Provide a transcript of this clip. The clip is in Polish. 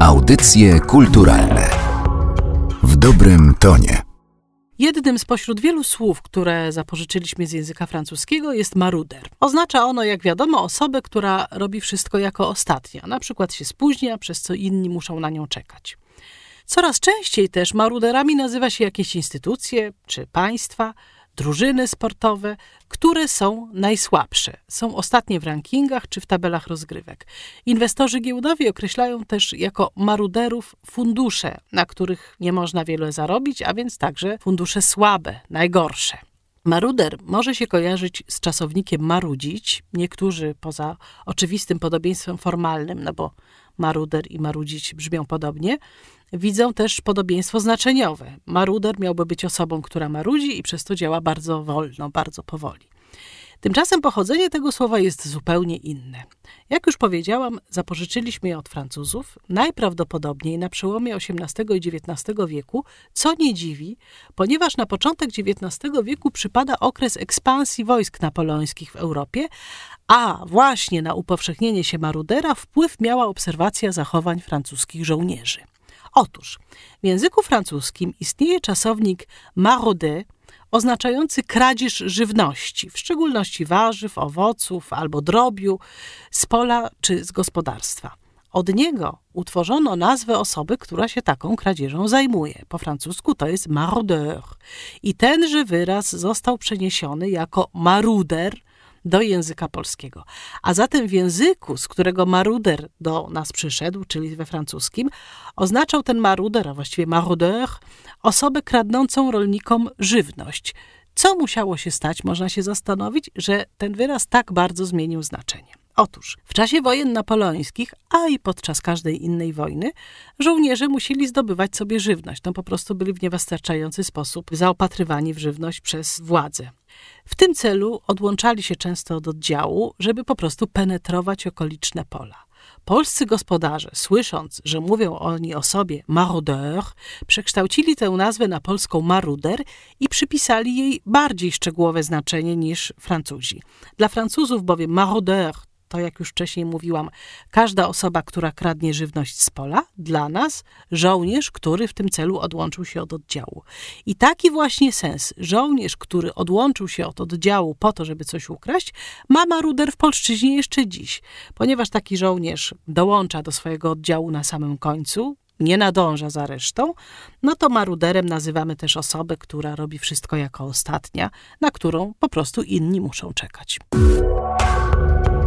Audycje kulturalne w dobrym tonie. Jednym spośród wielu słów, które zapożyczyliśmy z języka francuskiego jest maruder. Oznacza ono, jak wiadomo, osobę, która robi wszystko jako ostatnia, na przykład się spóźnia, przez co inni muszą na nią czekać. Coraz częściej też maruderami nazywa się jakieś instytucje czy państwa, drużyny sportowe, które są najsłabsze, są ostatnie w rankingach czy w tabelach rozgrywek. Inwestorzy giełdowi określają też jako maruderów fundusze, na których nie można wiele zarobić, a więc także fundusze słabe, najgorsze. Maruder może się kojarzyć z czasownikiem marudzić, niektórzy poza oczywistym podobieństwem formalnym, no bo maruder i marudzić brzmią podobnie, widzą też podobieństwo znaczeniowe. Maruder miałby być osobą, która marudzi i przez to działa bardzo wolno, bardzo powoli. Tymczasem pochodzenie tego słowa jest zupełnie inne. Jak już powiedziałam, zapożyczyliśmy je od Francuzów, najprawdopodobniej na przełomie XVIII i XIX wieku, co nie dziwi, ponieważ na początek XIX wieku przypada okres ekspansji wojsk napoleońskich w Europie, a właśnie na upowszechnienie się marudera wpływ miała obserwacja zachowań francuskich żołnierzy. Otóż w języku francuskim istnieje czasownik marauder, oznaczający kradzież żywności, w szczególności warzyw, owoców albo drobiu z pola czy z gospodarstwa. Od niego utworzono nazwę osoby, która się taką kradzieżą zajmuje. Po francusku to jest maraudeur. I tenże wyraz został przeniesiony jako maruder do języka polskiego. A zatem w języku, z którego maruder do nas przyszedł, czyli we francuskim, oznaczał ten maruder, a właściwie marudeur, osobę kradnącą rolnikom żywność. Co musiało się stać, można się zastanowić, że ten wyraz tak bardzo zmienił znaczenie. Otóż w czasie wojen napoleońskich, a i podczas każdej innej wojny, żołnierze musieli zdobywać sobie żywność. No po prostu byli w niewystarczający sposób zaopatrywani w żywność przez władze. W tym celu odłączali się często od oddziału, żeby po prostu penetrować okoliczne pola. Polscy gospodarze, słysząc, że mówią oni o sobie marodeur, przekształcili tę nazwę na polską maruder i przypisali jej bardziej szczegółowe znaczenie niż Francuzi. Dla Francuzów bowiem marodeur to jak już wcześniej mówiłam, każda osoba, która kradnie żywność z pola, dla nas żołnierz, który w tym celu odłączył się od oddziału. I taki właśnie sens, żołnierz, który odłączył się od oddziału po to, żeby coś ukraść, ma maruder w polszczyźnie jeszcze dziś, ponieważ taki żołnierz dołącza do swojego oddziału na samym końcu, nie nadąża za resztą, no to maruderem nazywamy też osobę, która robi wszystko jako ostatnia, na którą po prostu inni muszą czekać.